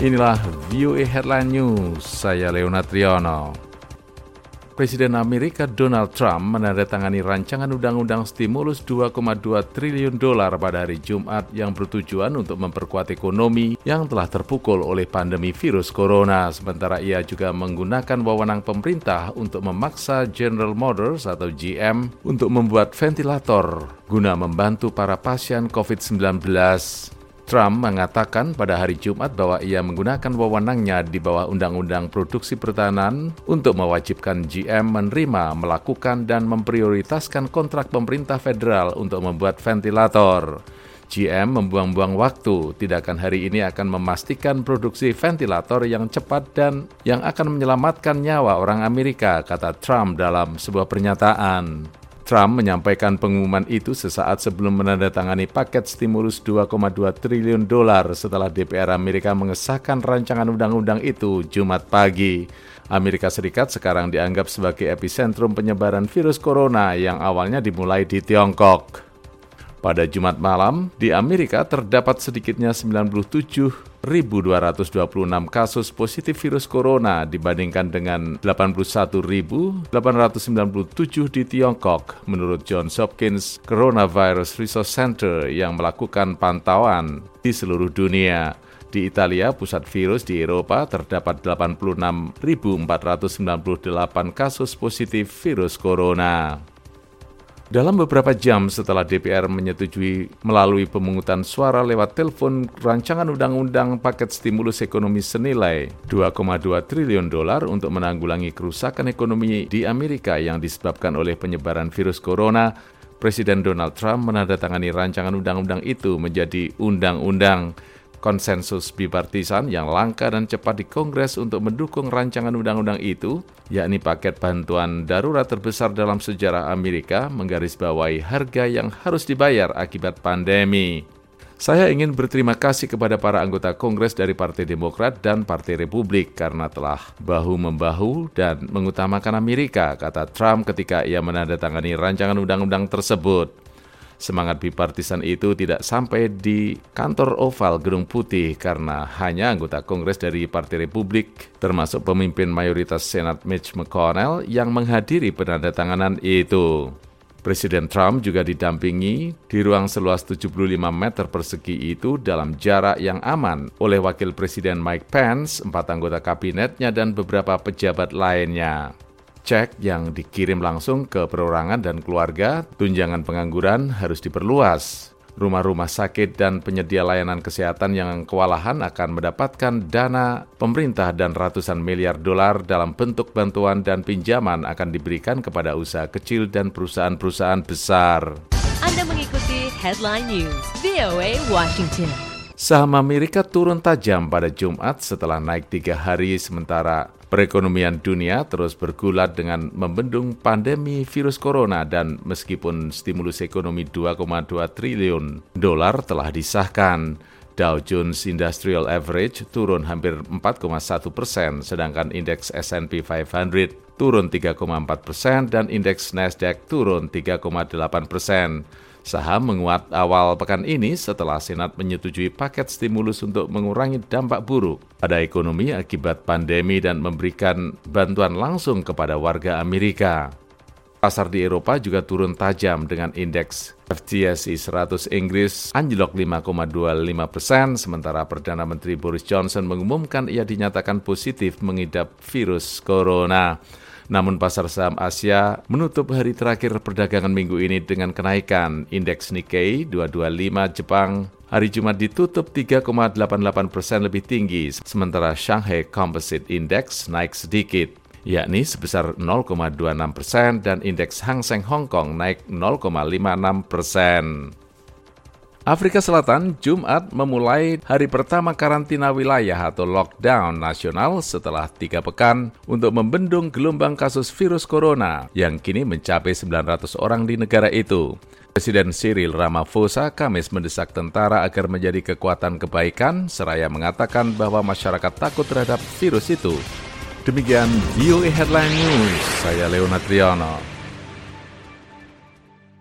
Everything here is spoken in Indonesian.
Inilah VOA Headline News, saya Leonard Triono. Presiden Amerika Donald Trump menandatangani rancangan undang-undang stimulus 2,2 triliun dolar pada hari Jumat yang bertujuan untuk memperkuat ekonomi yang telah terpukul oleh pandemi virus corona. Sementara ia juga menggunakan wewenang pemerintah untuk memaksa General Motors atau GM untuk membuat ventilator guna membantu para pasien COVID-19. Trump mengatakan pada hari Jumat bahwa ia menggunakan wewenangnya di bawah Undang-Undang Produksi Pertahanan untuk mewajibkan GM menerima, melakukan, dan memprioritaskan kontrak pemerintah federal untuk membuat ventilator. GM membuang-buang waktu, tindakan hari ini akan memastikan produksi ventilator yang cepat dan yang akan menyelamatkan nyawa orang Amerika, kata Trump dalam sebuah pernyataan. Trump menyampaikan pengumuman itu sesaat sebelum menandatangani paket stimulus 2,2 triliun dolar setelah DPR Amerika mengesahkan rancangan undang-undang itu Jumat pagi. Amerika Serikat sekarang dianggap sebagai epicentrum penyebaran virus corona yang awalnya dimulai di Tiongkok. Pada Jumat malam, di Amerika terdapat sedikitnya 97.226 kasus positif virus corona dibandingkan dengan 81.897 di Tiongkok, menurut Johns Hopkins Coronavirus Resource Center yang melakukan pantauan di seluruh dunia. Di Italia, pusat virus di Eropa terdapat 86.498 kasus positif virus corona. Dalam beberapa jam setelah DPR menyetujui melalui pemungutan suara lewat telepon rancangan undang-undang paket stimulus ekonomi senilai 2,2 triliun dolar untuk menanggulangi kerusakan ekonomi di Amerika yang disebabkan oleh penyebaran virus corona, Presiden Donald Trump menandatangani rancangan undang-undang itu menjadi undang-undang konsensus bipartisan yang langka dan cepat di Kongres untuk mendukung rancangan undang-undang itu, yakni paket bantuan darurat terbesar dalam sejarah Amerika menggarisbawahi harga yang harus dibayar akibat pandemi. Saya ingin berterima kasih kepada para anggota Kongres dari Partai Demokrat dan Partai Republik karena telah bahu-membahu dan mengutamakan Amerika, kata Trump ketika ia menandatangani rancangan undang-undang tersebut. Semangat bipartisan itu tidak sampai di kantor oval Gedung Putih karena hanya anggota Kongres dari Partai Republik, termasuk pemimpin mayoritas Senat Mitch McConnell yang menghadiri penandatanganan itu. Presiden Trump juga didampingi di ruang seluas 75 meter persegi itu dalam jarak yang aman oleh Wakil Presiden Mike Pence, empat anggota kabinetnya, dan beberapa pejabat lainnya cek yang dikirim langsung ke perorangan dan keluarga, tunjangan pengangguran harus diperluas. Rumah-rumah sakit dan penyedia layanan kesehatan yang kewalahan akan mendapatkan dana pemerintah dan ratusan miliar dolar dalam bentuk bantuan dan pinjaman akan diberikan kepada usaha kecil dan perusahaan-perusahaan besar. Anda mengikuti Headline News, VOA Washington. Saham Amerika turun tajam pada Jumat setelah naik tiga hari sementara Perekonomian dunia terus bergulat dengan membendung pandemi virus corona dan meskipun stimulus ekonomi 2,2 triliun dolar telah disahkan, Dow Jones Industrial Average turun hampir 4,1 persen, sedangkan indeks S&P 500 turun 3,4 persen dan indeks Nasdaq turun 3,8 persen. Saham menguat awal pekan ini setelah Senat menyetujui paket stimulus untuk mengurangi dampak buruk pada ekonomi akibat pandemi dan memberikan bantuan langsung kepada warga Amerika. Pasar di Eropa juga turun tajam dengan indeks FTSE 100 Inggris anjlok 5,25 persen, sementara Perdana Menteri Boris Johnson mengumumkan ia dinyatakan positif mengidap virus corona. Namun pasar saham Asia menutup hari terakhir perdagangan minggu ini dengan kenaikan indeks Nikkei 225 Jepang hari Jumat ditutup 3,88 persen lebih tinggi, sementara Shanghai Composite Index naik sedikit yakni sebesar 0,26 persen dan indeks Hang Seng Hong Kong naik 0,56 persen. Afrika Selatan Jumat memulai hari pertama karantina wilayah atau lockdown nasional setelah tiga pekan untuk membendung gelombang kasus virus corona yang kini mencapai 900 orang di negara itu. Presiden Cyril Ramaphosa Kamis mendesak tentara agar menjadi kekuatan kebaikan seraya mengatakan bahwa masyarakat takut terhadap virus itu. Demikian VOA Headline News, saya Leonard Triono.